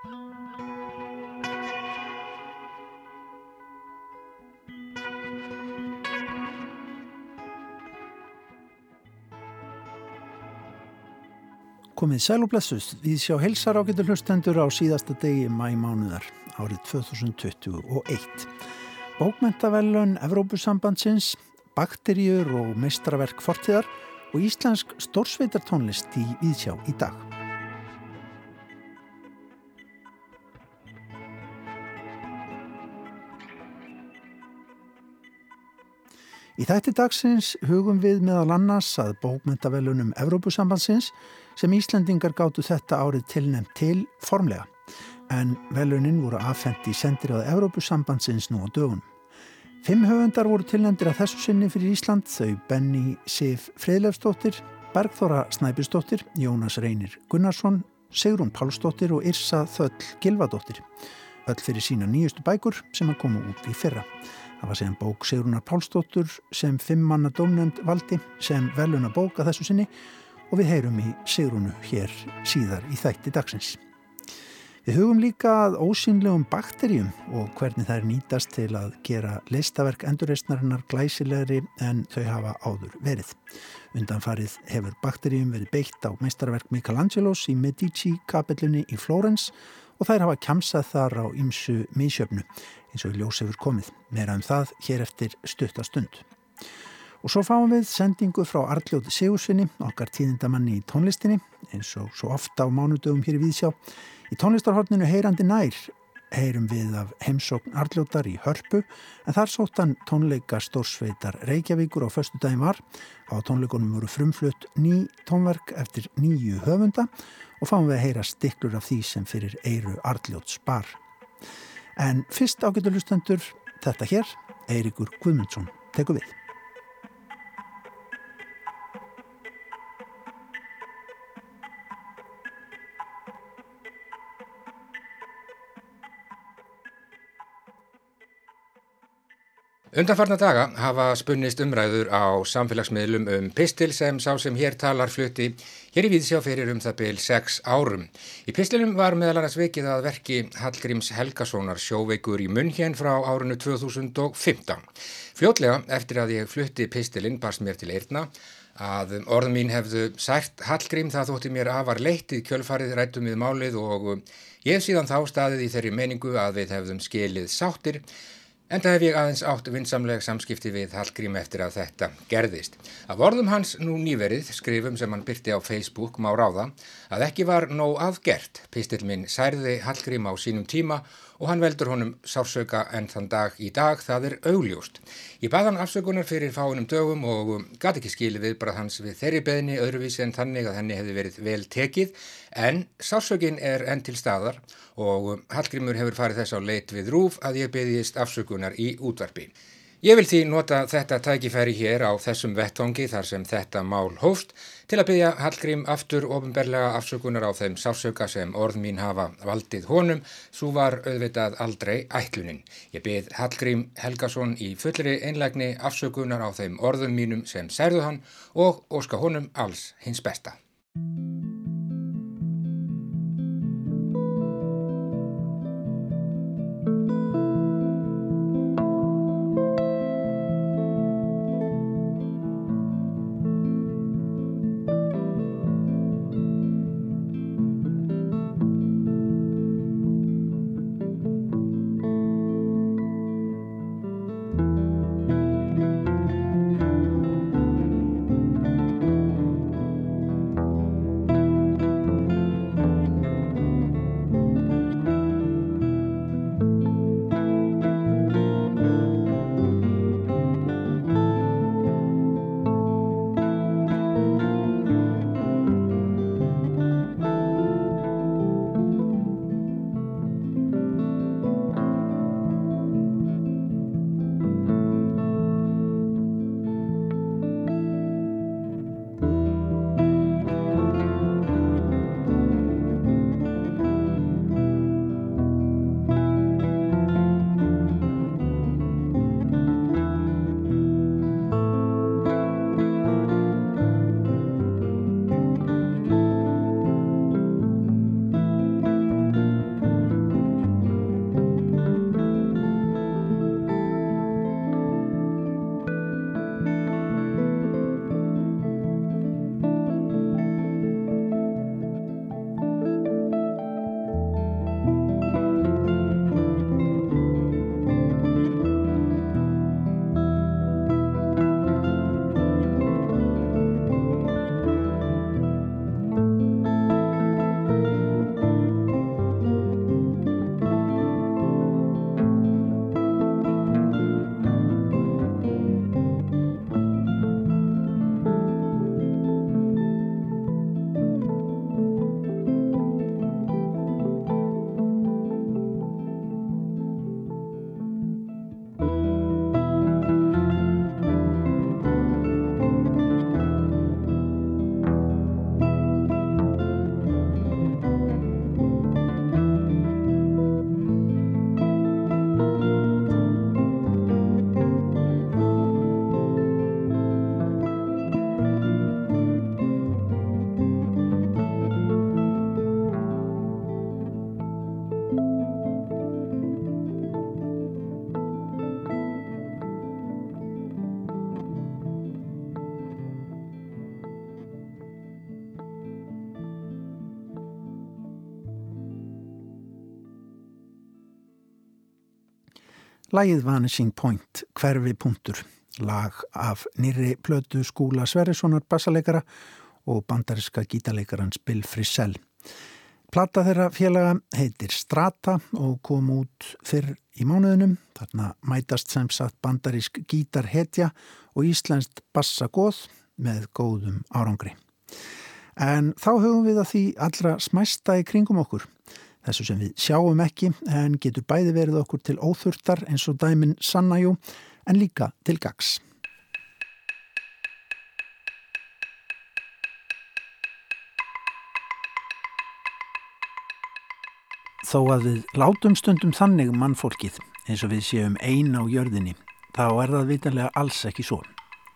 Komið sæl og blessus, við sjá helsar ágættur hlustendur á síðasta degi mæmánuðar árið 2021. Bókmentavellun Evrópusambandsins, bakterjur og meistraverk fortíðar og íslensk stórsveitartónlist í Víðsjá í dag. Í þætti dagsins hugum við meðal annars að bókmentavellunum Evrópusambandsins sem Íslandingar gáttu þetta árið tilnæmt til formlega en velunin voru afhengt í sendiráða Evrópusambandsins nú á dögun. Fimm höfundar voru tilnæmdir að þessu sinni fyrir Ísland þau Benny Sif Freilefsdóttir, Bergþóra Snæbjörnsdóttir, Jónas Reynir Gunnarsson, Sigrun Pálsdóttir og Irsa Þöll Gilvadóttir. Öll fyrir sína nýjustu bækur sem að koma út í fyrra. Það var segjan bók Sigrunar Pálsdóttur sem fimm manna dómnend valdi sem veluna bók að þessu sinni og við heyrum í Sigrunu hér síðar í þætti dagsins. Við hugum líka að ósynlegum bakterjum og hvernig er nýtast til að gera listaverk endurreistnarinnar glæsilegri en þau hafa áður verið. Undanfarið hefur bakterjum verið beitt á meistarverk Michelangelos í Medici kapellunni í Flórens og þær hafa kjamsað þar á ymsu mísjöfnu eins og ljós hefur komið. Meira um það hér eftir stuttastund. Og svo fáum við sendingu frá Arljóð Sigurssoni, okkar tíðindamanni í tónlistinni, eins og svo ofta á mánudögum hér í Víðsjá. Í tónlistarhorninu Heyrandi nær heyrum við af heimsókn Arljóðar í Hörpu, en þar sótt hann tónleika stórsveitar Reykjavíkur á förstu daginn var. Á tónleikunum voru frumflutt ný tónverk eftir nýju höfunda og fáum við að heyra stiklur af því sem fyrir eiru Arljóðs bar. En fyrst ágætulustendur, þetta hér, Eirikur Guðmundsson, teku við. Undanfarnar daga hafa spunnist umræður á samfélagsmiðlum um pistil sem sá sem hér talar flutti hér í Víðsjá fyrir um það byl 6 árum. Í pistilum var meðal annars vikið að verki Hallgríms Helgasonar sjóveikur í munn hérn frá árinu 2015. Fljótlega eftir að ég flutti pistilinn barst mér til eirna að orðum mín hefðu sært Hallgrím það þótti mér afar leittið kjölfarið rættum við málið og ég síðan þá staðið í þeirri meningu að við hefðum skilið sáttir Enda hef ég aðeins átt vinsamleg samskipti við Hallgrím eftir að þetta gerðist. Af orðum hans nú nýverið, skrifum sem hann byrti á Facebook, má ráða, að ekki var nóg aðgert. Pistil minn særði Hallgrím á sínum tíma og hann veldur honum sársöka en þann dag í dag það er augljóst. Ég bað hann afsökunar fyrir fáinum dögum og gati ekki skili við bara hans við þeirri beðni öðruvísi en þannig að henni hefði verið vel tekið en sársökin er enn til staðar og Hallgrímur hefur farið þess á leit við rúf að ég beðist afsökunar í útvarpi. Ég vil því nota þetta tækifæri hér á þessum vettongi þar sem þetta mál hófst til að byggja Hallgrím aftur ofinberlega afsökunar á þeim sásöka sem orð mín hafa valdið honum, svo var auðvitað aldrei ætlunin. Ég bygg Hallgrím Helgason í fullri einlægni afsökunar á þeim orðum mínum sem særðu hann og óska honum alls hins besta. Lægið Vanishing Point, hverfi punktur, lag af nýri plötu skúla Sverrissonar bassaleikara og bandariska gítarleikarans Bill Frisell. Plata þeirra félaga heitir Strata og kom út fyrr í mánuðunum. Þarna mætast sem sagt bandarísk gítarhetja og íslenskt bassagóð með góðum árangri. En þá höfum við að því allra smæsta í kringum okkur. Þessu sem við sjáum ekki en getur bæði verið okkur til óþurftar eins og dæmin sannæjú en líka til gags. Þó að við látum stundum þannig mannfólkið eins og við séum eina á jörðinni, þá er það vitanlega alls ekki svo.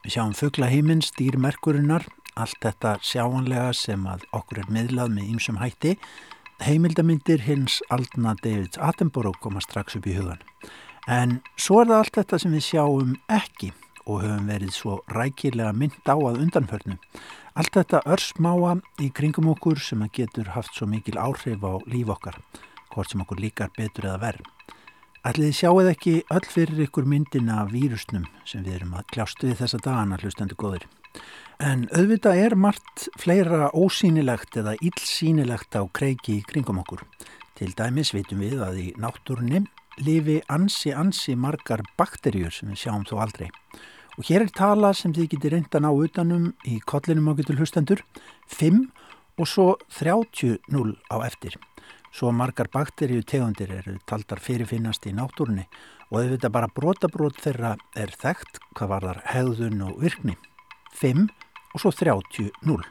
Við sjáum fuggla heiminn, stýr merkurinnar, allt þetta sjáanlega sem að okkur er miðlað með ýmsum hætti, heimildamindir hins aldna David Attenborough koma strax upp í hugan. En svo er það allt þetta sem við sjáum ekki og höfum verið svo rækilega mynd á að undanförnu. Allt þetta örsmáa í kringum okkur sem að getur haft svo mikil áhrif á líf okkar, hvort sem okkur líkar betur eða verð. Ætliði sjáuð ekki öll fyrir ykkur myndina vírusnum sem við erum að kljástu við þessa dagana hlustendu góður. En auðvitað er margt fleira ósýnilegt eða illsýnilegt á kreiki í kringum okkur. Til dæmis veitum við að í náttúrunni lifi ansi ansi margar bakterjur sem við sjáum þó aldrei. Og hér er tala sem þið getur reyndan á utanum í kollinum á getur hlustendur, 5 og svo 30-0 á eftir. Svo margar bakterju tegundir eru taldar fyrirfinnast í náttúrunni og auðvitað bara brotabrót þeirra er þekkt hvað var þar hegðun og virkni. 5 og svo 30-0.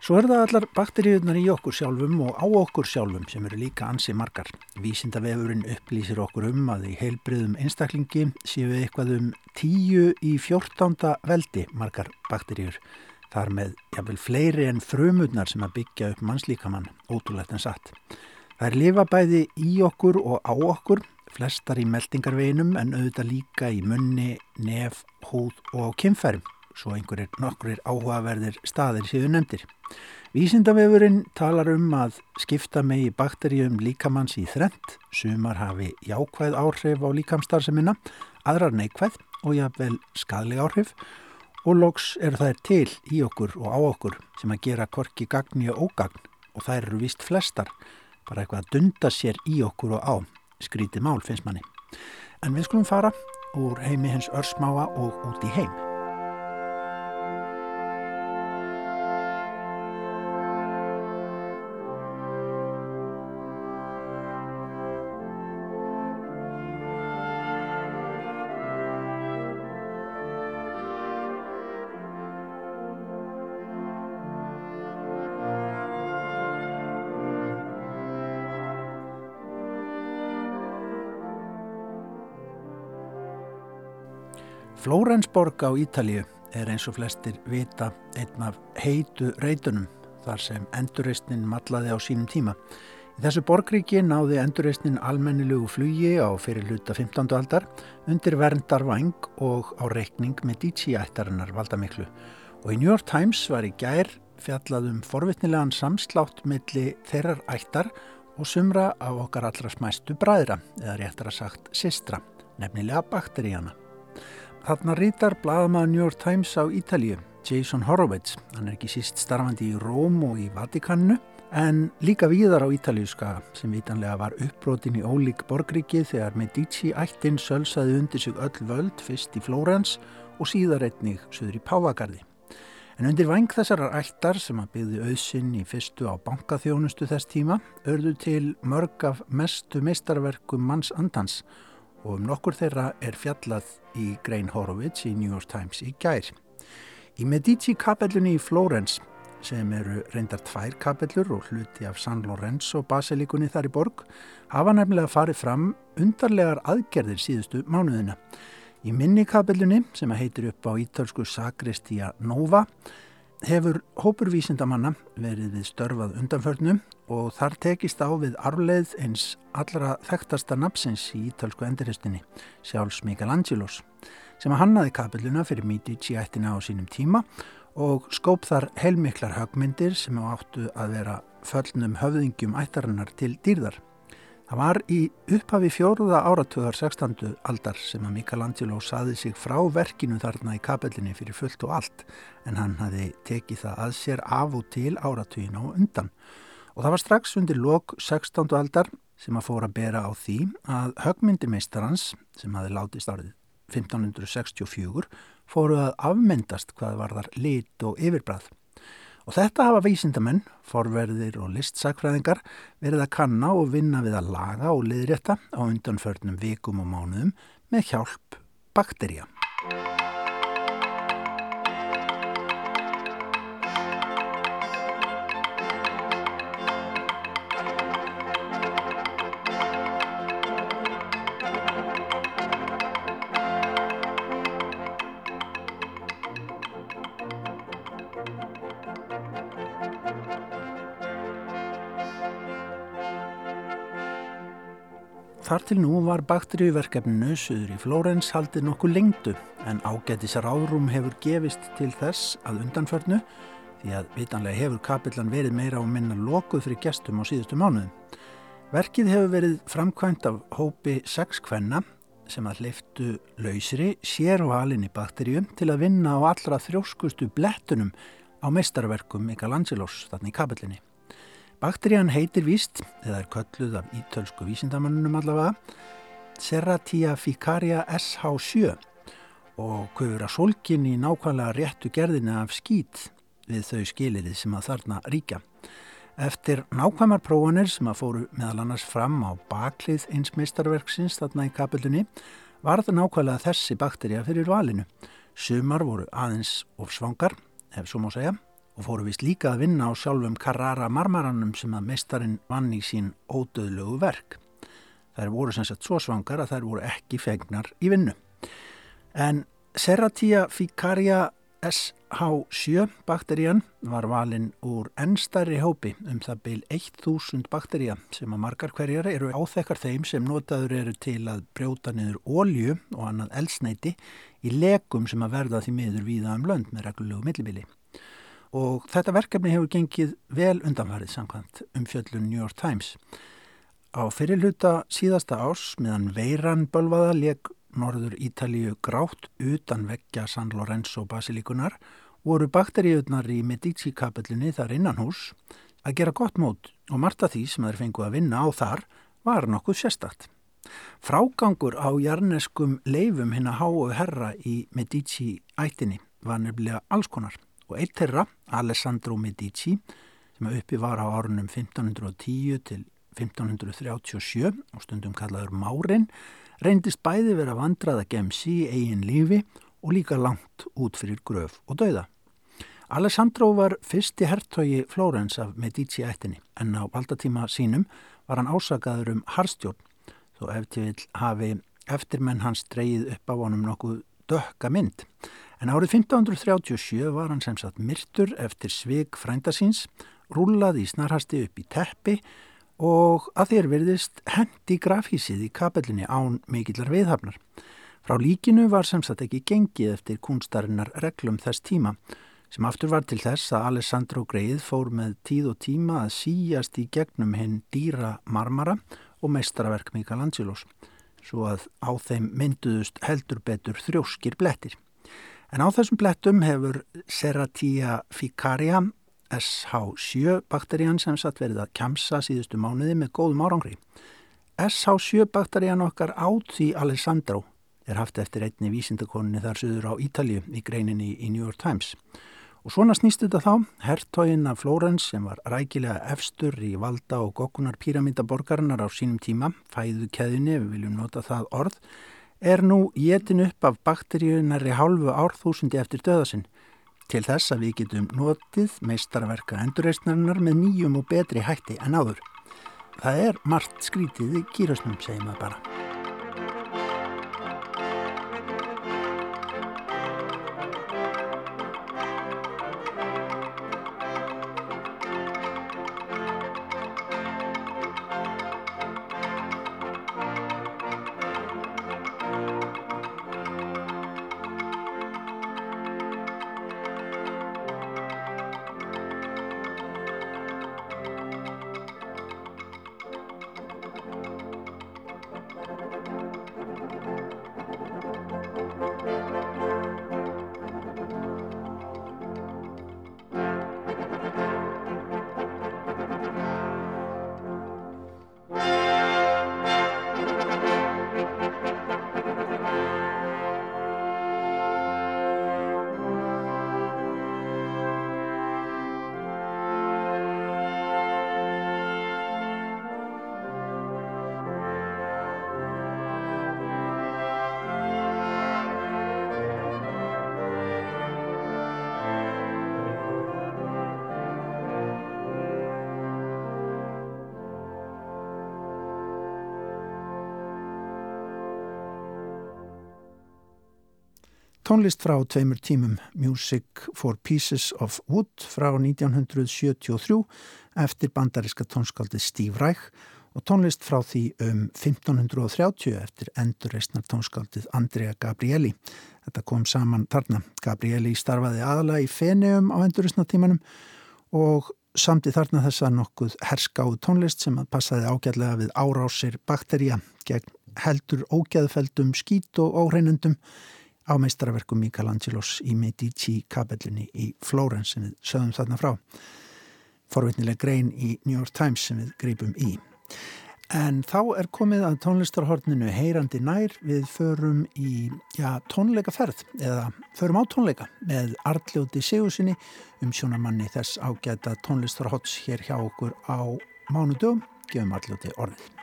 Svo er það allar bakteríunar í okkur sjálfum og á okkur sjálfum sem eru líka ansi margar. Vísindavefurinn upplýsir okkur um að í heilbriðum einstaklingi séu við eitthvað um 10 í 14. veldi margar bakteríur. Þar með jáfnvel fleiri en frumurnar sem að byggja upp mannslíkamann, ótrúlegt en satt. Það er lifa bæði í okkur og á okkur flestar í meldingarveginum en auðvitað líka í munni, nef, húð og kynferðum, svo einhverjir nokkurir áhugaverðir staðir séu nefndir. Vísindavefurinn talar um að skipta megi bakteríum líkamanns í þrent, sumar hafi jákvæð áhrif á líkamstarfseminna, aðrar neikvæð og jáfnvel skadleg áhrif. Og loks eru þær til í okkur og á okkur sem að gera korki gagni og ógagn. Og þær eru vist flestar, bara eitthvað að dunda sér í okkur og á skrítið mál finnst manni. En við skulum fara úr heimi hens örsmáa og út í heim. Flórensborg á Ítalíu er eins og flestir vita einn af heitu reytunum þar sem endurreistnin matlaði á sínum tíma. Í þessu borgríki náði endurreistnin almennilugu flugi á fyrir hluta 15. aldar undir verndarvæng og á reikning með Dici-ættarinnar valdamiklu. Og í New York Times var í gær fjallað um forvittnilegan samslátt milli þeirrar ættar og sumra af okkar allra smæstu bræðra, eða réttar að sagt sistra, nefnilega bakteríana. Þarna rítar bladamaður New York Times á Ítalíu, Jason Horowitz. Hann er ekki síst starfandi í Róm og í Vatikannu en líka víðar á Ítalíuska sem vitanlega var uppbrotin í ólík borgríki þegar Medici ættin sölsaði undir sig öll völd fyrst í Flórens og síðar einnig söður í Pávagarði. En undir vang þessarar ættar sem að byggði auðsinn í fyrstu á bankaþjónustu þess tíma örðu til mörg af mestu meistarverkum manns andans og um nokkur þeirra er fjallað í Grein Horowitz í New York Times í gær. Í Medici kapellunni í Flórens sem eru reyndar tvær kapellur og hluti af San Lorenzo basilikunni þar í borg hafa nefnilega farið fram undarlegar aðgerðir síðustu mánuðina. Í minni kapellunni sem heitir upp á ítalsku Sagrestia Nova hefur hópur vísindamanna verið við störfað undanförnum og þar tekist á við arfleið eins allra þekktasta napsins í ítalsku endurhestinni, sjálfs Michelangelos, sem að hannaði kapilluna fyrir Medici ættina á sínum tíma og skóp þar heilmiklar högmyndir sem áttu að vera föllnum höfðingjum ættarinnar til dýrðar. Það var í upphafi fjóruða áratugar 16. aldar sem að Michelangelo saði sig frá verkinu þarna í kapellinni fyrir fullt og allt en hann hafi tekið það að sér af og til áratugin á undan. Og það var strax undir lok 16. aldar sem að fóra að bera á því að högmyndimeistarans sem hafi látist árið 1564 fóru að afmyndast hvað var þar lit og yfirbræð. Og þetta hafa vísindamenn, forverðir og listsakfræðingar verið að kanna og vinna við að laga og liðrétta á undanförnum vikum og mánuðum með hjálp bakterja. Þar til nú var bakteríuverkefninu söður í Flórens haldið nokkuð lengdu en ágætis ráðrúm hefur gefist til þess að undanförnu því að vitanlega hefur kapillan verið meira og minna lokuð fyrir gestum á síðustu mánuðum. Verkið hefur verið framkvæmt af hópi sex kvenna sem að hliftu lausri sérvalinni bakteríum til að vinna á allra þrjóskustu blettunum á meistarverkum Mikalangelos þarna í kapillinni. Bakterían heitir víst, eða er kölluð af ítölsku vísindamannunum allavega, Serratia ficaria SH7 og kvöfur að solkin í nákvæmlega réttu gerðina af skýt við þau skilirið sem að þarna ríkja. Eftir nákvæmar prófanir sem að fóru meðal annars fram á baklið eins meistarverksins þarna í kapillunni var það nákvæmlega þessi bakteríja fyrir valinu. Sumar voru aðeins of svangar, ef svo má segja, og fóru vist líka að vinna á sjálfum Carrara marmaranum sem að meistarinn vann í sín ódöðlögu verk. Þær voru sem sagt svo svangar að þær voru ekki fegnar í vinnu. En Serratia ficaria SH7 bakterían var valinn úr ennstæri hópi um það byl 1000 bakteríja sem að margar hverjar eru áþekkar þeim sem notaður eru til að brjóta niður ólju og annað elsneiti í lekum sem að verða því miður víða um lönd með reglulegu millibili og þetta verkefni hefur gengið vel undanfarið samkvæmt um fjöllun New York Times. Á fyrirluta síðasta árs meðan veiran bölvaða leg norður Ítalíu grátt utan vekkja San Lorenzo basilíkunar voru bakteríunar í Medici-kapellinni þar innan hús að gera gott mót og margt af því sem þeir fengu að vinna á þar var nokkuð sérstakt. Frágangur á jarneskum leifum hinn að háu herra í Medici ættinni var nefnilega allskonar og eitt þeirra, Alessandro Medici, sem uppi var á árunum 1510 til 1537 og stundum kallaður Márin, reyndist bæði vera vandrað að gemsi í eigin lífi og líka langt út fyrir gröf og dauða. Alessandro var fyrsti hertogi Flórens af Medici ættinni en á valdatíma sínum var hann ásakaður um harstjórn þó eftir vil hafi eftirmenn hans dreyið upp á honum nokkuð dökka mynd. En árið 1537 var hann sem sagt myrtur eftir svig frændasins, rúlaði í snarhasti upp í teppi og að þér verðist hendi grafhísið í kapellinni án mikillar viðhafnar. Frá líkinu var sem sagt ekki gengið eftir kunstarinnar reglum þess tíma sem aftur var til þess að Alessandro Greið fór með tíð og tíma að síjast í gegnum hinn dýra marmara og meistaraverk Mikalangelos svo að á þeim mynduðust heldur betur þrjóskir blettir. En á þessum blettum hefur Serratia ficaria SH7 bakterían sem satt verið að kjamsa síðustu mánuði með góðum árangri. SH7 bakterían okkar átt því Alessandro er haft eftir einni vísindakoninni þar söður á Ítalju í greininni í New York Times. Og svona snýst þetta þá, herrtógin af Flórens sem var rækilega efstur í valda og gokkunar píramítaborgarinnar á sínum tíma, fæðu keðinni, við viljum nota það orð, er nú jetin upp af bakteríunari hálfu árþúsundi eftir döðasinn til þess að við getum notið meistarverka endurreysnarinnar með nýjum og betri hætti en áður. Það er margt skrítið í kýrasnum, segjum við bara. Tónlist frá tveimur tímum Music for Pieces of Wood frá 1973 eftir bandaríska tónskaldið Steve Reich og tónlist frá því um 1530 eftir endurreysnar tónskaldið Andrea Gabrieli. Þetta kom saman þarna. Gabrieli starfaði aðala í Feneum á endurreysnatímanum og samti þarna þessa nokkuð herskáðu tónlist sem að passaði ágæðlega við árásir bakterja gegn heldur ógæðfeldum skít og óreinundum á meistarverkum Michelangelos í Medici kapellinni í Flórens sem við sögum þarna frá. Forvitnileg grein í New York Times sem við greipum í. En þá er komið að tónlistarhorninu heyrandi nær við förum í já, tónleikaferð eða förum á tónleika með Arljóti Sigursinni um sjónamanni þess ágæta tónlistarhorts hér hjá okkur á mánudögum. Gefum Arljóti orðið.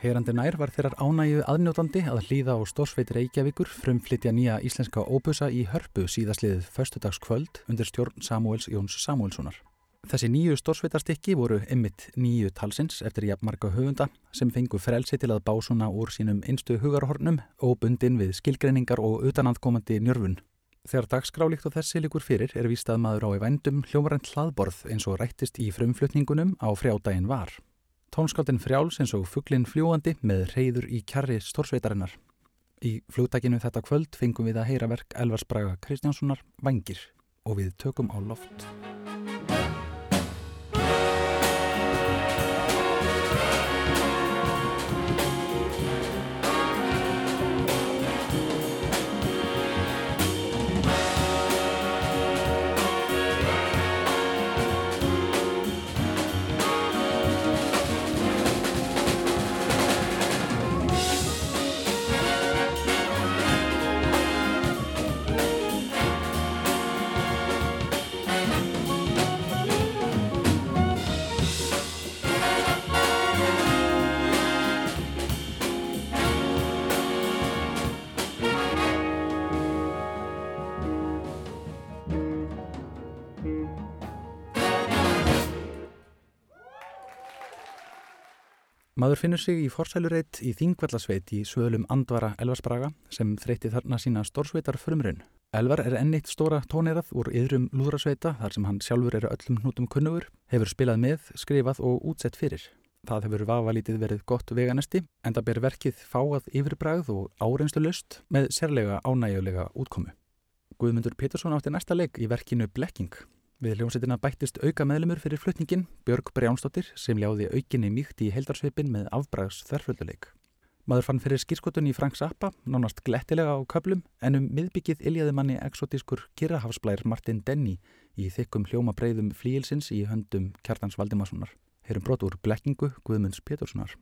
Heyrandi nær var þeirrar ánægju aðnjótandi að hlýða á Stórsveit Reykjavíkur frumflytja nýja íslenska óbusa í hörpu síðasliðið förstudagskvöld undir stjórn Samuels Jóns Samuelssonar. Þessi nýju stórsveitarstykki voru ymmit nýju talsins eftir jafnmarka höfunda sem fengu frelsi til að básuna úr sínum einstu hugarhornum og bundin við skilgreiningar og utanandkomandi njörfun. Þegar dagskrálikt og þessi likur fyrir er vístað maður á í vændum hljómarent hlaðborð eins og rættist í frumflutningunum á frjádaginn var. Tónskáldin frjáls eins og fugglin fljúandi með reyður í kjarri stórsveitarinnar. Í flugtakinu þetta kvöld fengum við að heyra verk Elvars Braga Kristjánssonar Vangir og við tökum á loft. Maður finnur sig í forsælureitt í Þingvallasveit í söðlum Andvara Elvarsbraga sem þreyti þarna sína stórsveitar frumrun. Elvar er ennitt stóra tónirað úr yðrum lúðrasveita þar sem hann sjálfur eru öllum hnútum kunnugur, hefur spilað með, skrifað og útsett fyrir. Það hefur vafalítið verið gott veganesti en það ber verkið fáað yfirbræð og áreinslu lust með sérlega ánægjulega útkomu. Guðmundur Pétursson átti næsta leik í verkinu Blekking Við hljómsveitina bættist auka meðlumur fyrir flutningin Björg Brjánsdóttir sem ljáði aukinni mýkt í heildarsveipin með afbræðs þverflölduleik. Maður fann fyrir skýrskotun í Frank Zappa, nánast glettilega á köplum, en um miðbyggið iljaði manni exotískur kirrahafsblær Martin Denny í þykkum hljóma breyðum flíilsins í höndum Kjartans Valdimarssonar. Heyrum brot úr blekkingu Guðmunds Péturssonar.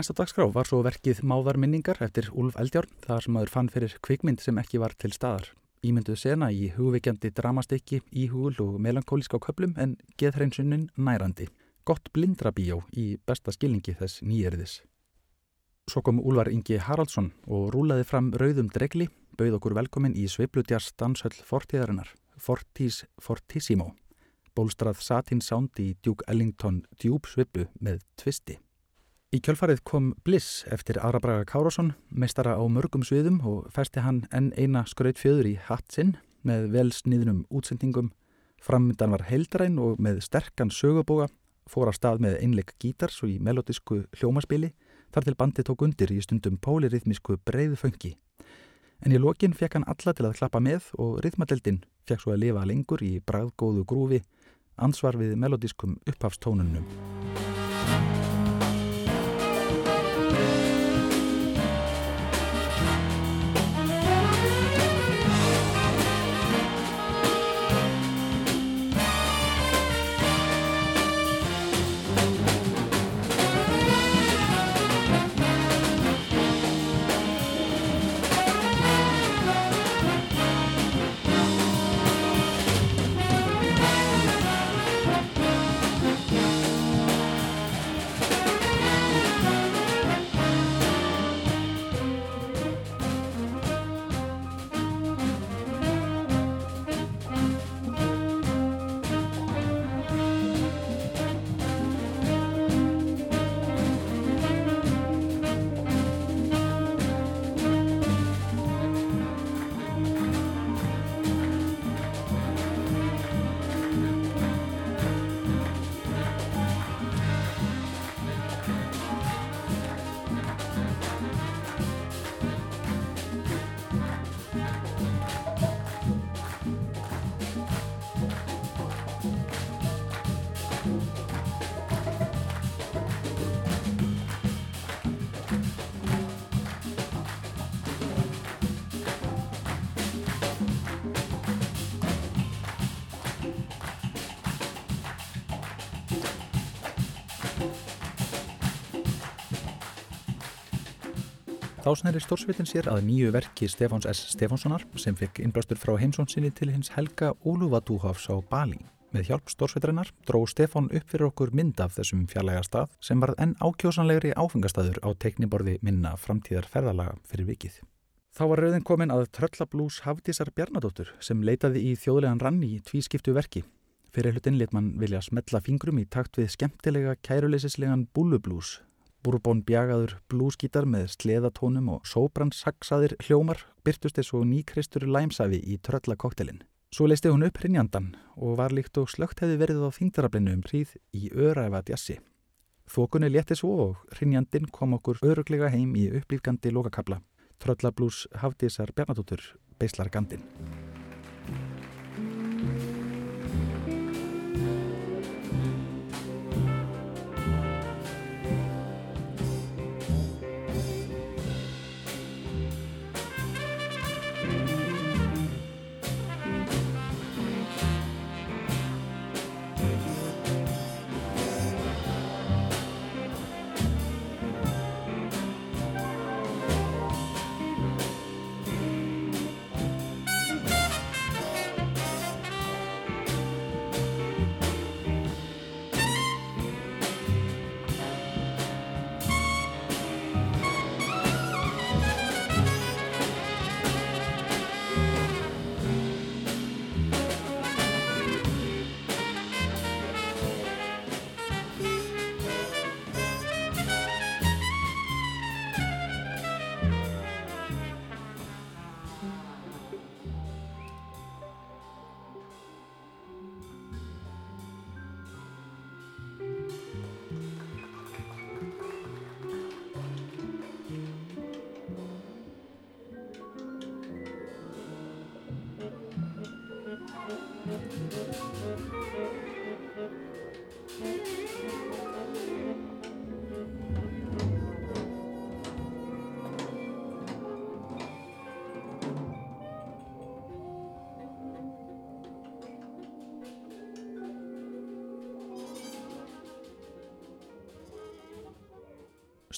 Næsta dagskrá var svo verkið Máðar minningar eftir Úlf Eldjárn þar sem maður fann fyrir kvikmynd sem ekki var til staðar. Ímynduð sena í hugveikjandi dramastekki, íhugul og melankólíska köplum en geðhreinsunnin nærandi. Gott blindrabíjó í besta skilningi þess nýjörðis. Svo kom Úlvar Ingi Haraldsson og rúlaði fram rauðum dregli, bauð okkur velkomin í Sveiblutjars danshöll fortíðarinnar, Fortís Fortissimo. Bólstrað Satin Sound í Duke Ellington Djúb Sveiblu með tvisti. Í kjölfarið kom Bliss eftir Ara Braga Kárásson, meistara á mörgum sviðum og festi hann enn eina skraut fjöður í hatt sinn með velsniðnum útsendingum. Frammyndan var heildræn og með sterkan sögubóga, fór að stað með einleik gítars og í melodísku hljómaspili, þar til bandi tók undir í stundum pólirithmísku breiðu föngi. En í lokin fekk hann alla til að klappa með og rithmadeldin fekk svo að lifa lengur í bræðgóðu grúfi, ansvar við melodískum upphafstónunum. Þá snæri stórsveitin sér að nýju verki Stefáns S. Stefánssonar sem fekk innblástur frá heimsónsinni til hins helga Ólúvatúhafs á Bali. Með hjálp stórsveitrinnar dró Stefán upp fyrir okkur mynd af þessum fjarlæga stað sem varð enn ákjósanlegri áfengastæður á tekniborði minna framtíðar ferðalaga fyrir vikið. Þá var rauðin komin að Tröllablús Hafdísar Bjarnadóttur sem leitaði í þjóðlegan ranni í tvískiptu verki. Fyrir hlutin lit mann vilja smetla fingrum í takt við skemmtilega kæruleysislegan búlublús Búrbón bjagaður blúskítar með sleðatónum og sóbrannsaksaðir hljómar byrtust þess og nýkristur læmsafi í tröllakoktelin. Svo leisti hún upp hrinjandan og var líkt og slögt hefði verið á þingdarablinnu um hríð í öraefa djassi. Þokunni létti svo og hrinjandin kom okkur öruglega heim í upplýfgandi lokakabla. Tröllablús hafdísar Bjarnadóttur beislar gandin.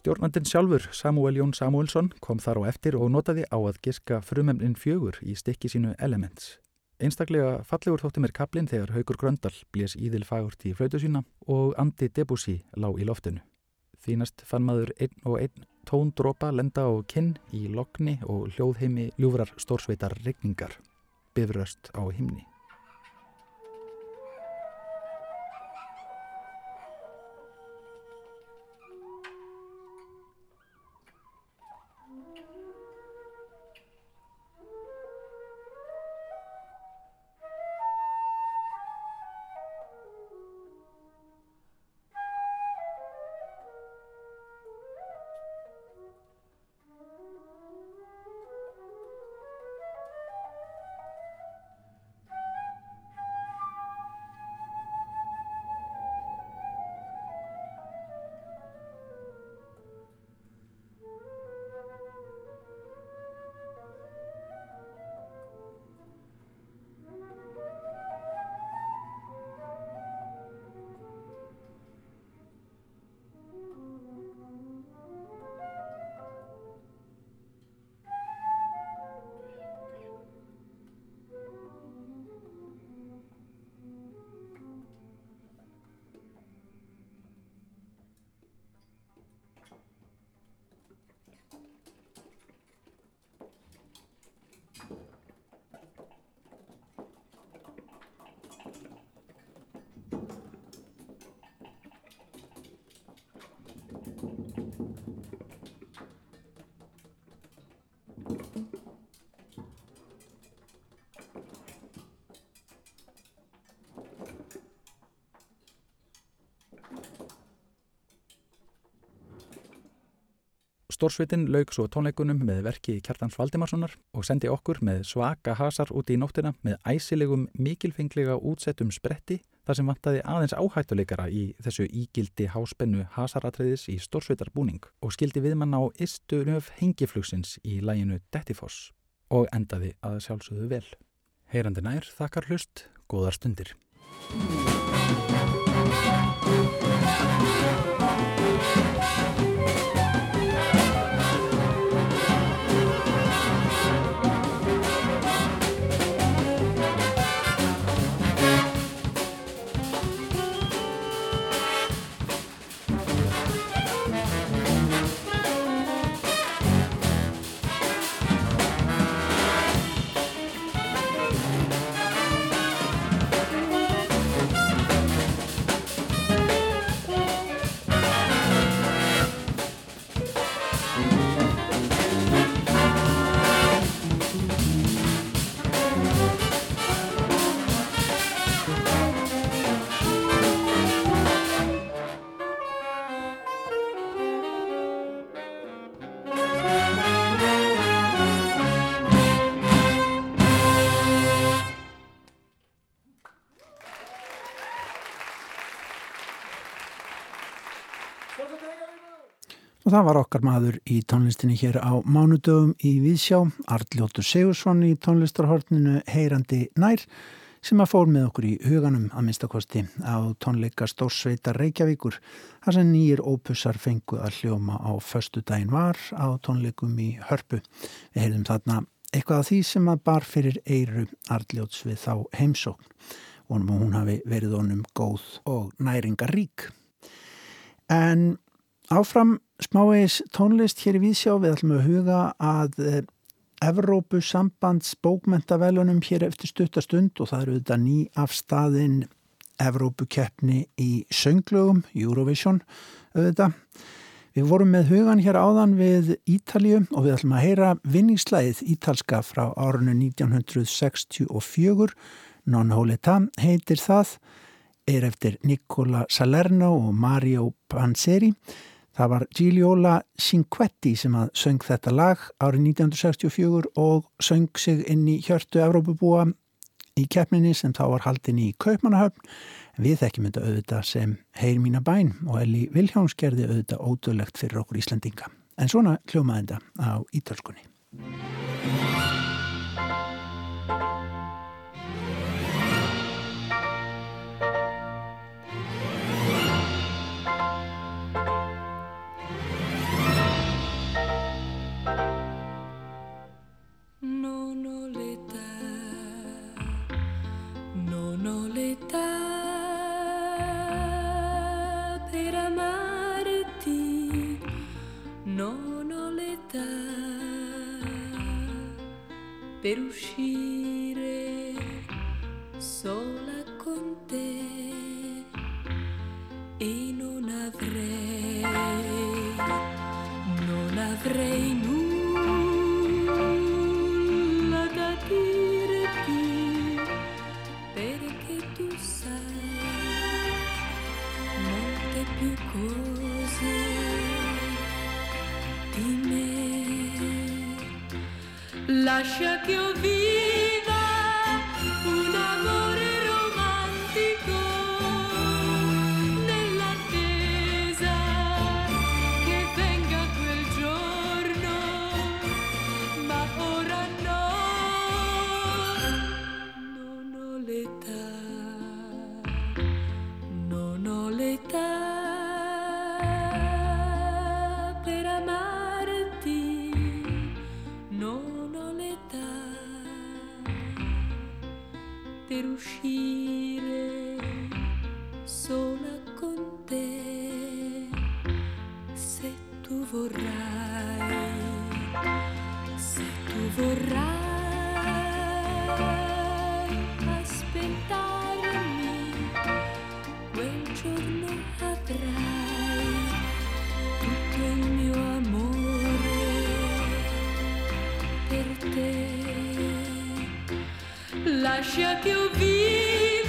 Stjórnandin sjálfur, Samuel Jón Samuelsson, kom þar á eftir og notaði á að giska frumemnin fjögur í stikki sínu Elements. Einstaklega fallegur þótti mér kaplinn þegar Haugur Gröndal blés íðil fagurt í flautu sína og Andi Debussy lág í loftinu. Þínast fann maður einn og einn tóndrópa lenda á kinn í lokni og hljóðheimi ljúfrar stórsveitar regningar, bifröst á himni. Stórsvitin laug svo tónleikunum með verki Kjartans Valdimarssonar og sendi okkur með svaka hasar út í nóttina með æsilegum mikilfenglega útsettum spretti þar sem vantaði aðeins áhættuleikara í þessu ígildi háspennu hasaratriðis í stórsvitarbúning og skildi viðmann á istu nöf hengiflugsins í læginu Dettifoss og endaði að sjálfsögðu vel. Heyrandi nær þakkar hlust, góðar stundir. Og það var okkar maður í tónlistinni hér á mánudögum í Víðsjá, Arljóttur Sigursson í tónlistarhortninu Heyrandi nær sem að fór með okkur í huganum að minnstakosti á tónleika Stórsveitar Reykjavíkur þar sem nýjir ópussar fengu að hljóma á förstu daginn var á tónleikum í Hörpu. Við heyrðum þarna eitthvað af því sem að bar fyrir eiru Arljóts við þá heimsókn vonum að hún hafi verið honum góð og næringarík. En áfram smávegis tónlist hér í Vísjá við ætlum að huga að eh, Evrópu sambands bókmentavelunum hér eftir stuttastund og það eru þetta ný afstaðin Evrópu keppni í sönglögum, Eurovision auðvitað. Við vorum með hugan hér áðan við Ítalju og við ætlum að heyra vinningslæðið ítalska frá árunnu 1964 Non Holeta heitir það er eftir Nicola Salerno og Mario Panzeri Það var Gigliola Cinquetti sem að söng þetta lag árið 1964 og söng sig inn í hjörtu Evrópubúa í keppninni sem þá var haldin í Kaupmannahöfn. Við þekkjum þetta auðvitað sem Heyr mína bæn og Eli Viljáns gerði auðvitað ódöðlegt fyrir okkur Íslandinga. En svona hljómaði þetta á ítalskunni. perushi. Per te. Lascia che io viva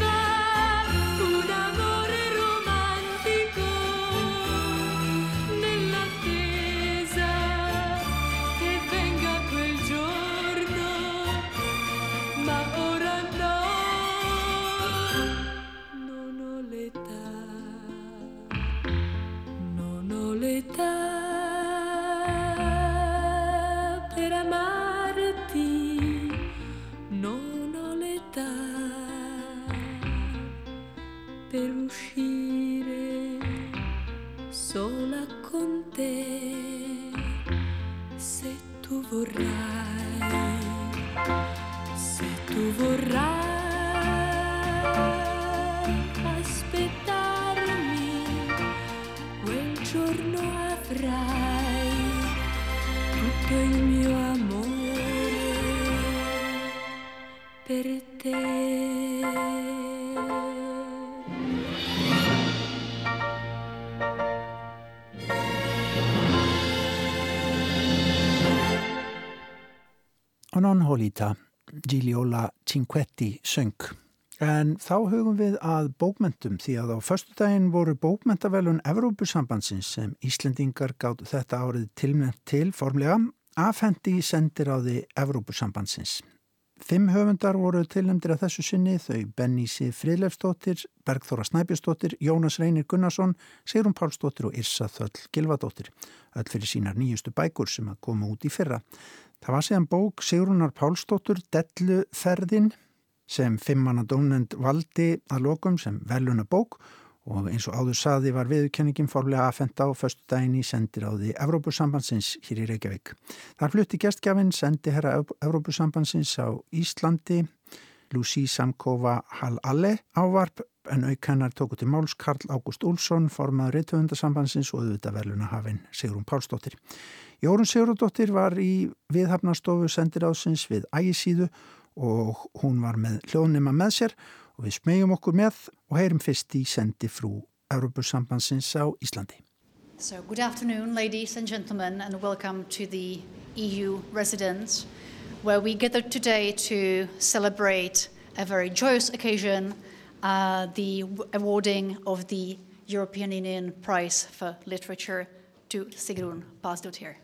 Holita, Giliola Cinquetti söng. En þá hugum við að bókmentum því að á förstudaginn voru bókmentavelun Evrópusambandsins sem Íslendingar gátt þetta árið tilmynd til formlega afhendi í sendir á því Evrópusambandsins. Fimm höfundar voru tilnæmdir að þessu sinni þau Bennísi Fridlefsdóttir, Bergþóra Snæbjörnsdóttir, Jónas Reynir Gunnarsson, Sigrun Pálsdóttir og Irsa Þöll Gilvadóttir. Öll fyrir sínar nýjustu bækur sem að koma út í fyrra. Það var síðan bók Sigrunar Pálsdóttur Delluferðin sem fimmanna dónend valdi að lokum sem veluna bók og eins og áður saði var viðkenningin fórlega aðfenda á förstu daginn í sendir á því Evrópusambandsins hér í Reykjavík. Þar flutti gestgjafinn sendi herra Evrópusambandsins á Íslandi Lucy Samkova Hal-Alle ávarp en aukennar tóku til máls Karl Ágúst Úlsson formaður reytöfundasambandsins og auðvitað veluna hafinn Sigrun Pálsdóttir. Jórun Sigurðardóttir var í viðhafnastofu sendiráðsins við ægisíðu og hún var með hljóðnima með sér og við smegjum okkur með og heyrum fyrst í sendi frú Európusambandsins á Íslandi. So, good afternoon, ladies and gentlemen, and welcome to the EU residence, where we gathered today to celebrate a very joyous occasion uh, the awarding of the European Union Prize for Literature to Sigrun Pasdottir.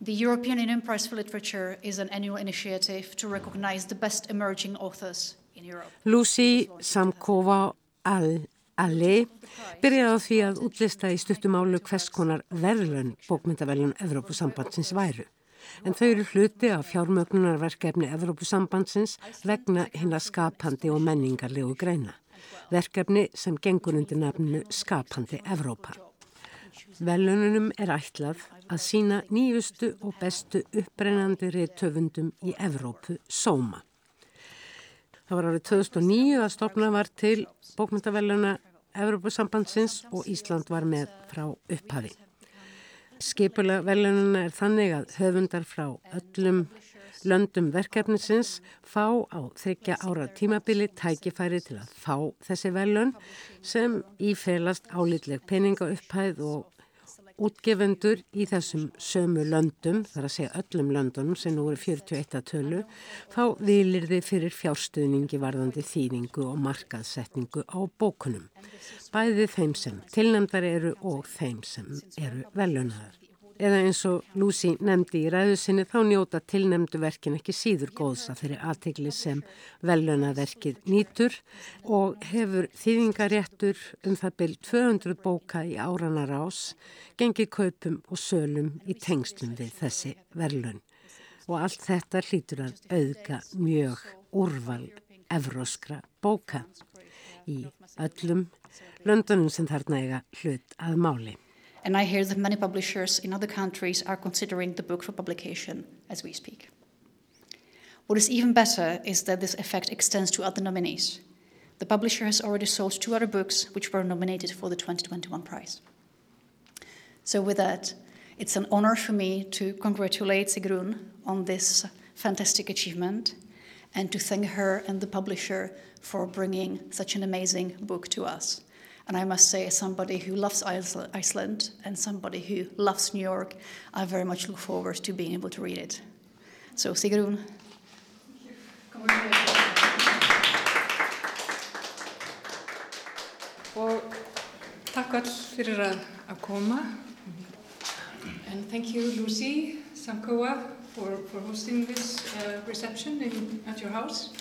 The European Union Prize for Literature is an annual initiative to recognize the best emerging authors in Europe. Lucy Samkova Al-Ali byrjaði á því að útlista í stuttumálu hvers konar verðlun bókmyndaveljun Evrópusambandsins væru. En þau eru hluti af fjármögnunarverkefni Evrópusambandsins vegna hinna skapandi og menningarlegu greina. Verkefni sem gengur undir nafnu Skapandi Evrópa. Velununum er ætlað að sína nýjustu og bestu upprennandi reytöfundum í Evrópu sóma. Það var árið 2009 að stopna var til bókmyndaveluna Evrópusambandsins og Ísland var með frá upphafi. Skipula velununa er þannig að höfundar frá öllum löndum verkefnisins fá á þryggja ára tímabili tækifæri til að fá þessi velun sem ífelast álitleg peningaupphæð og útgefendur í þessum sömu löndum, þar að segja öllum löndunum sem nú eru 41 að tölu, þá vilir þið fyrir fjárstuðningi varðandi þýningu og markaðsetningu á bókunum. Bæði þeim sem tilnæmdar eru og þeim sem eru velunaðar. Eða eins og Lucy nefndi í ræðu sinni þá njóta tilnemdu verkin ekki síður góðsa fyrir aðtegli sem velönaverkið nýtur og hefur þýðingaréttur um það byrj 200 bóka í áranar ás, gengið kaupum og sölum í tengslum við þessi velun. Og allt þetta hlýtur að auðga mjög úrval evróskra bóka í öllum löndunum sem þarna eiga hlut að máli. And I hear that many publishers in other countries are considering the book for publication as we speak. What is even better is that this effect extends to other nominees. The publisher has already sold two other books which were nominated for the 2021 prize. So, with that, it's an honor for me to congratulate Sigrun on this fantastic achievement and to thank her and the publisher for bringing such an amazing book to us. And I must say, as somebody who loves Iceland and somebody who loves New York, I very much look forward to being able to read it. So, Sigrun. Að koma. And thank you, Lucy Sankoa, for, for hosting this uh, reception in, at your house.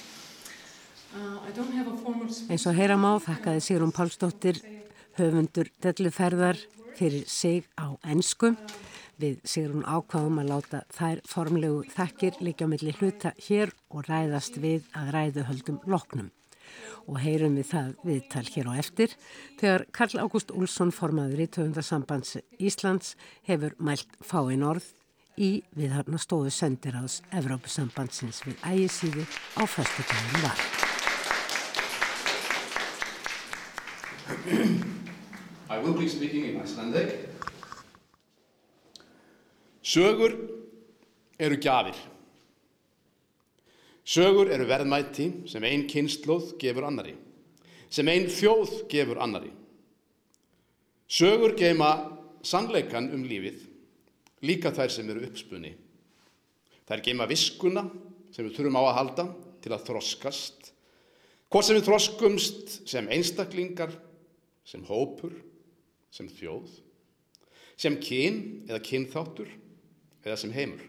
Eins og heyra má þakkaði Sigrun Pálsdóttir höfundur delluferðar fyrir sig á ennsku. Við Sigrun ákvaðum að láta þær formlegu þakkir líka melli hluta hér og ræðast við að ræðu höldum loknum. Og heyrum við það viðtal hér á eftir þegar Karl Ágúst Úlsson formaður í töfundarsambands Íslands hefur mælt fáinn orð í við þarna stóðu sendiráðs Evrópusambandsins við ægisíði á fyrstutæðin var. I will be speaking in Icelandic. Sögur eru gjafir. Sögur eru verðmætti sem einn kynnslóð gefur annari, sem einn þjóð gefur annari. Sögur geima sannleikan um lífið, líka þær sem eru uppspunni. Þær geima viskuna sem við þurfum á að halda til að þroskast, hvort sem við þroskumst sem einstaklingar, sem hópur, sem þjóð, sem kyn eða kynþáttur eða sem heimur.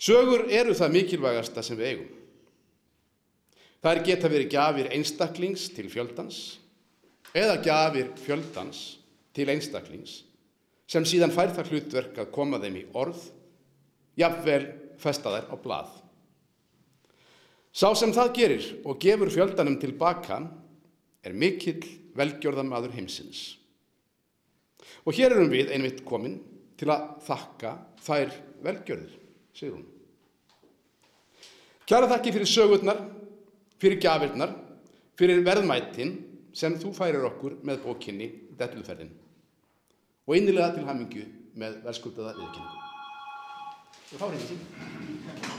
Sögur eru það mikilvægasta sem við eigum. Það er geta verið gafir einstaklings til fjöldans eða gafir fjöldans til einstaklings sem síðan fær það hlutverk að koma þeim í orð, jafnvel festa þær á blað. Sá sem það gerir og gefur fjöldanum tilbaka er mikill velgjörðamadur heimsins. Og hér erum við einmitt komin til að þakka þær velgjörðir, segir hún. Kjara þakki fyrir sögurnar, fyrir gafirnar, fyrir verðmættin sem þú færir okkur með bókinni Delluferðin og einnilega til hamingju með verðskuldaða viðkynningu. Og þá er þetta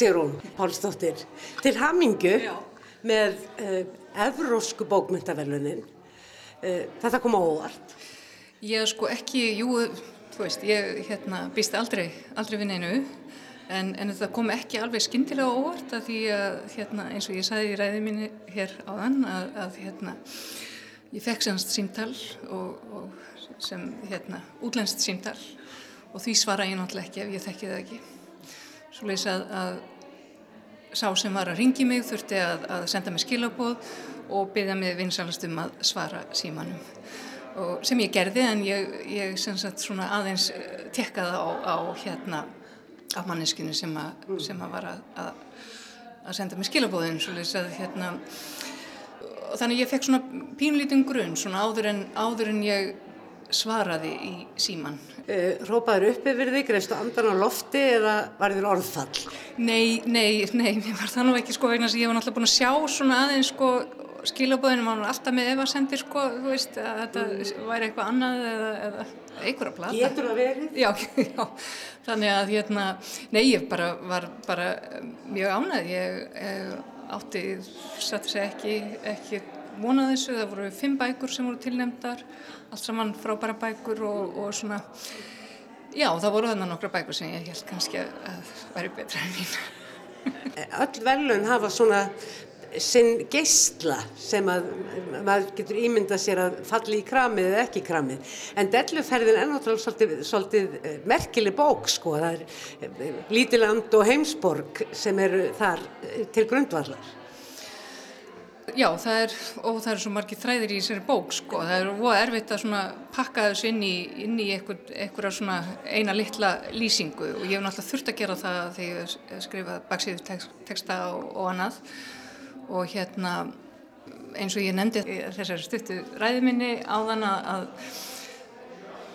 Sigrún Pálsdóttir, til hamingu Já. með uh, evrósku bókmyndaverlunin. Uh, þetta kom á óvart. Ég sko ekki, jú, þú veist, ég hérna, býst aldrei, aldrei við neinu, en, en þetta kom ekki alveg skindilega á óvart að því að, hérna, eins og ég sagði í ræði minni hér áðan, að, að hérna, ég fekk semst símtal og, og sem, hérna, útlænst símtal og því svara ég náttúrulega ekki ef ég þekki það ekki. Svo leiðis að, að sá sem var að ringi mig þurfti að, að senda mig skilabóð og byggja mig vinsalast um að svara símanum. Og sem ég gerði en ég, ég sagt, aðeins eh, tekkaði á, á hérna af manneskinu sem, a, sem að var að, að senda mig skilabóðin svo leiðis að hérna þannig ég fekk svona pínlítinn grunn svona áður en, áður en ég svaraði í síman. Uh, Rópaður upp yfir þig, greifstu andan á lofti eða var þér orðfall? Nei, nei, nei, mér var það nú ekki sko vegna sem ég var náttúrulega búin að sjá svona aðeins sko skilabóðinu, var alltaf með efasendir sko, þú veist, að þetta væri eitthvað annað eða, eða einhverja plata. Getur það verið? Já, já, þannig að hérna, nei, ég bara var bara mjög ánæð, ég eh, átti, satt að segja ekki, ekki vonað þessu, það voru fimm bækur sem voru tilnefndar, allt saman frábæra bækur og, og svona, já, það voru þannig nokkra bækur sem ég held kannski að, væri betra en mín. Öll velun hafa svona sinn geysla sem að maður getur ímyndað sér að falli í kramið eða ekki kramið. En delluferðin er náttúrulega svolítið, svolítið eh, merkileg bók sko. Það er eh, Lítiland og Heimsborg sem eru þar eh, til grundvallar. Já, það er, og það eru svo margir þræðir í þessari bók, sko. Það er óa erfitt að svona pakka þessu inn í, inn í einhver, einhverja svona eina litla lýsingu og ég hef náttúrulega þurft að gera það þegar ég skrifa baksíðu teksta og, og annað og hérna eins og ég nefndi þessari stuttu ræðminni á þann að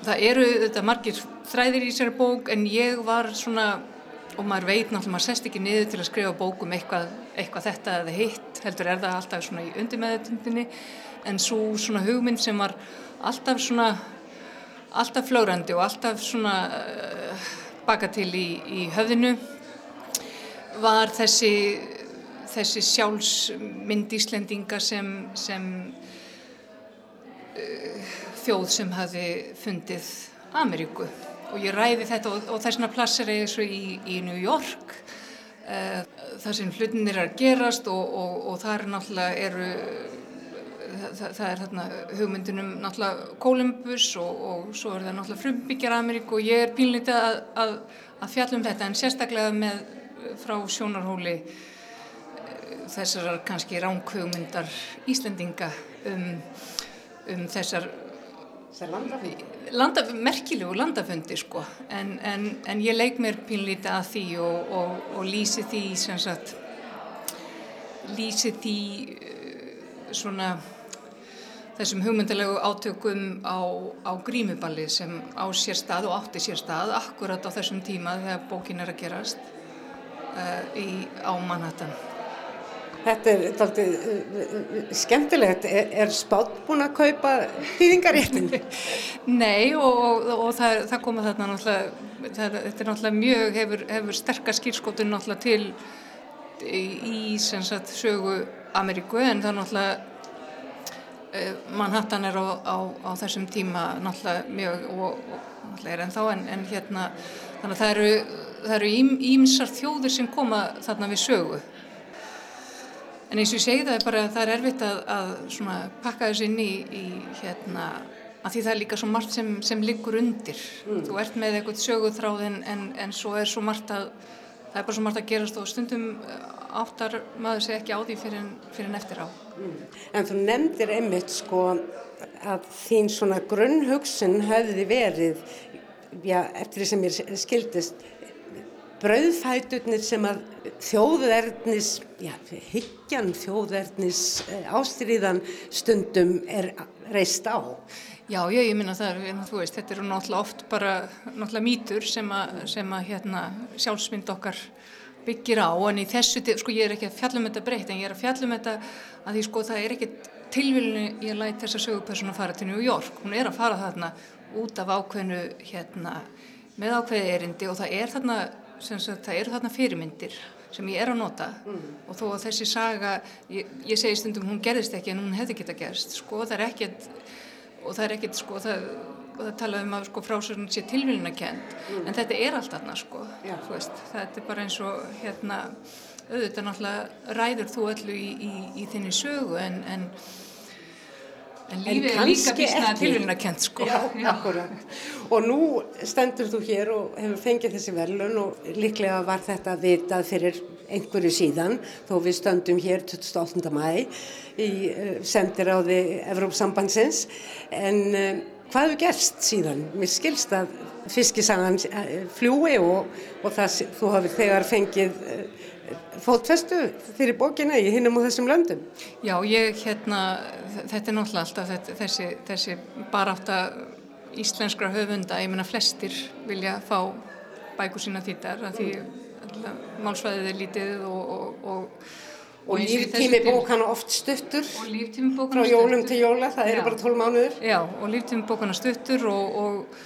það eru þetta margir þræðir í þessari bók en ég var svona og maður veit náttúrulega, maður sest ekki niður til að skrifa bókum eitthvað, eitthvað þetta eða hitt, heldur er það alltaf svona í undirmeðutundinni en svo svona hugmynd sem var alltaf svona alltaf flögrandi og alltaf svona uh, baka til í, í höfðinu var þessi þessi sjálfsmynd Íslendinga sem, sem uh, þjóð sem hafi fundið Ameríku og ég ræði þetta og, og þessna plassir er þessu í, í New York uh, þar sem hlutinir er að gerast og, og, og þar náttúrulega eru það, það er þarna hugmyndunum náttúrulega Columbus og svo er það náttúrulega frumbyggjar Ameríku og ég er pínlítið að, að, að fjalla um þetta en sérstaklega með frá sjónarhóli þessar kannski ránkhugmyndar Íslendinga um, um þessar landa, merkilegu landafundi sko. En, en, en ég leik mér pínlítið að því og, og, og lýsi því sem sagt lýsi því svona þessum hugmyndalegu átökum á, á grímuballi sem á sér stað og átti sér stað akkurat á þessum tíma þegar bókin er að gerast uh, í, á Manhattan Þetta er alltaf skemmtilegt. Er, er spátt búin að kaupa þýðingaréttin? Nei og, og, og það, það koma þarna náttúrulega, það, þetta er náttúrulega mjög, hefur, hefur sterkast skýrskótun náttúrulega til í sagt, sögu Ameríku en það náttúrulega Manhattan er á, á, á þessum tíma náttúrulega mjög og, og náttúrulega er ennþá en, en hérna þannig að það eru ímsar þjóðir sem koma þarna við sögu En eins og ég segi það er bara að það er erfitt að, að pakka þessu inn í, í hérna, að því það er líka svo margt sem, sem liggur undir. Mm. Þú ert með eitthvað söguþráðin en, en svo er svo margt að, það er bara svo margt að gerast og stundum eh, áttar maður segi ekki á því fyrir fyrir en eftir á. Mm. En þú nefndir einmitt sko að þín svona grunnhugsun höfði verið, já, eftir því sem ég skildist, brauðfæturnir sem að þjóðverðnis, já, higgjan þjóðverðnis eh, ástriðan stundum er reist á. Já, já, ég minna það, þú veist, þetta eru náttúrulega oft bara náttúrulega mítur sem að, sem að hérna, sjálfsmynd okkar byggir á, en í þessu, sko ég er ekki að fjallum þetta breytt, en ég er að fjallum þetta að því sko það er ekki tilvílinu ég læt þessa sögupersonu að fara til New York, hún er að fara þarna út af ákveðinu hérna með ákveði erindi og það er þarna sagt, það eru þarna fyrirmyndir sem ég er að nota mm. og þó að þessi saga, ég, ég segi stundum hún gerðist ekki en hún hefði geta gerst sko það er ekkert og það er ekkert sko það, það talaðum að sko frásörnum sé tilvílina kent mm. en þetta er allt þarna sko ja. veist, þetta er bara eins og hérna auðvitað náttúrulega ræður þú öllu í, í, í þinni sögu en, en En lífið er líka bísna tilvílunarkent sko. Já, akkurat. Og nú stendur þú hér og hefur fengið þessi verðlun og líklega var þetta vitað fyrir einhverju síðan þó við stöndum hér 28. mæ í uh, sendiráði Evrópsambandsins en uh, hvað hefur gerst síðan? Mér skilst að fiskisagan uh, fljúi og, og það, þú hafið þegar fengið fótfestu fyrir bókina í hinnum og þessum löndum. Já, ég hérna, þetta er náttúrulega alltaf þetta, þessi, þessi baráta íslenskra höfunda, ég menna flestir vilja fá bækur sína þýttar af því málsvæðið er lítið og, og, og Og líftími bókana oft stuttur frá jólum til jóla, það eru bara 12 mánuður. Já, og líftími bókana stuttur og, og,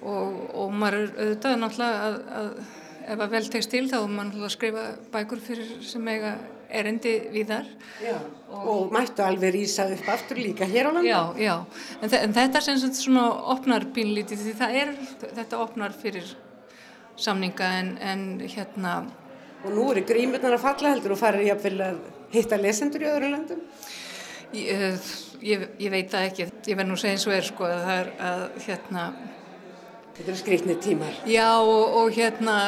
og, og maður er auðvitað náttúrulega að, að ef að vel tegst til þá er náttúrulega að skrifa bækur fyrir sem eiga erendi við þar. Já, og, og mættu alveg rýsa upp aftur líka hér á landa. Já, já, en, en þetta sem svona opnar bínlítið því það er, þetta opnar fyrir samninga en, en hérna Og nú eru grímurnar að falla heldur og farir jáfnvel að hitta lesendur í öðru landum? Ég, ég, ég veit það ekki. Ég verð nú segja eins og er sko að það er að hérna... Þetta eru skriknið tímar. Já og, og hérna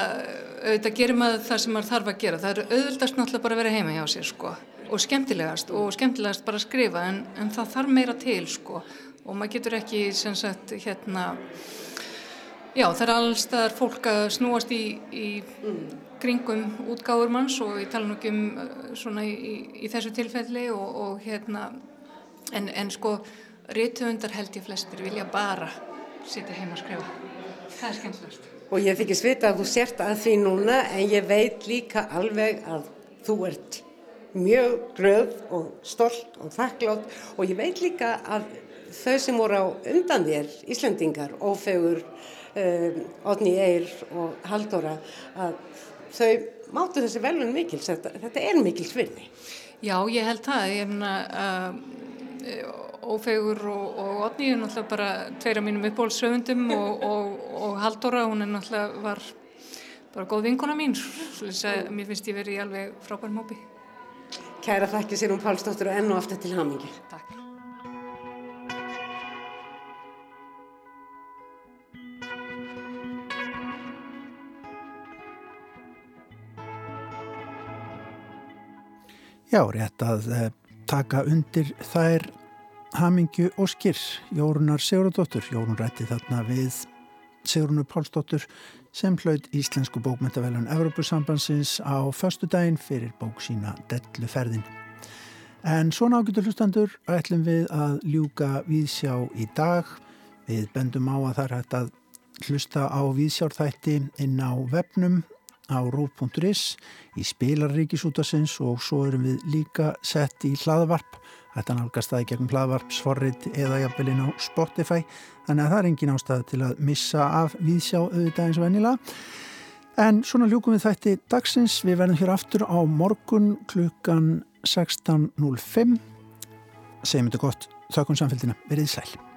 auðvitað gerir maður það sem maður þarf að gera. Það er auðvitaðst náttúrulega bara að vera heima hjá sér sko og skemmtilegast og skemmtilegast bara að skrifa en, en það þarf meira til sko og maður getur ekki sem sagt hérna Já, það er allstaðar fólk að snúast í, í kringum útgáður manns og ég tala nú ekki um uh, svona í, í þessu tilfelli og, og hérna, en, en sko rítuundar held ég flestir vilja bara sitja heima að skrifa. Það er skemmtilegast. Og ég fikk svita að þú sért að því núna en ég veit líka alveg að þú ert mjög glöð og stolt og þakklátt og ég veit líka að þau sem voru á undan þér, Íslandingar, ófegur, um, Odni Eir og Haldóra að þau máttu þessi velun mikils, þetta, þetta er mikils virði. Já, ég held það, ég að uh, Ófegur og, og Odni er náttúrulega bara tveira mínum uppbólsöfundum og, og, og Haldóra, hún er náttúrulega var bara góð vinkona mín, svo að mér finnst ég verið í alveg frábær mópi. Kæra þakki sér um Pálsdóttur og enn og aftur til hamingi. Takk. Já, rétt að eh, taka undir þær hamingju og skir Jórunar Sigurðardóttur. Jórun rætti þarna við Sigurðunur Pálsdóttur sem hlaut Íslensku bókmyndavelun Evropasambansins á förstu daginn fyrir bók sína Delluferðin. En svona ágættur hlustandur ætlum við að ljúka viðsjá í dag. Við bendum á að það er hægt að hlusta á viðsjárþætti inn á vefnum á rúf.is í spilarríkisútasins og svo erum við líka sett í hlaðvarp þetta nálgast það í gegnum hlaðvarpsforrið eða jafnvelin á Spotify þannig að það er engin ástæða til að missa af viðsjá auðvitað eins og vennilega en svona ljúkum við þætti dagsins. Við verðum hér aftur á morgun klukkan 16.05 segjum þetta gott þakkun samfélgina, verið sæl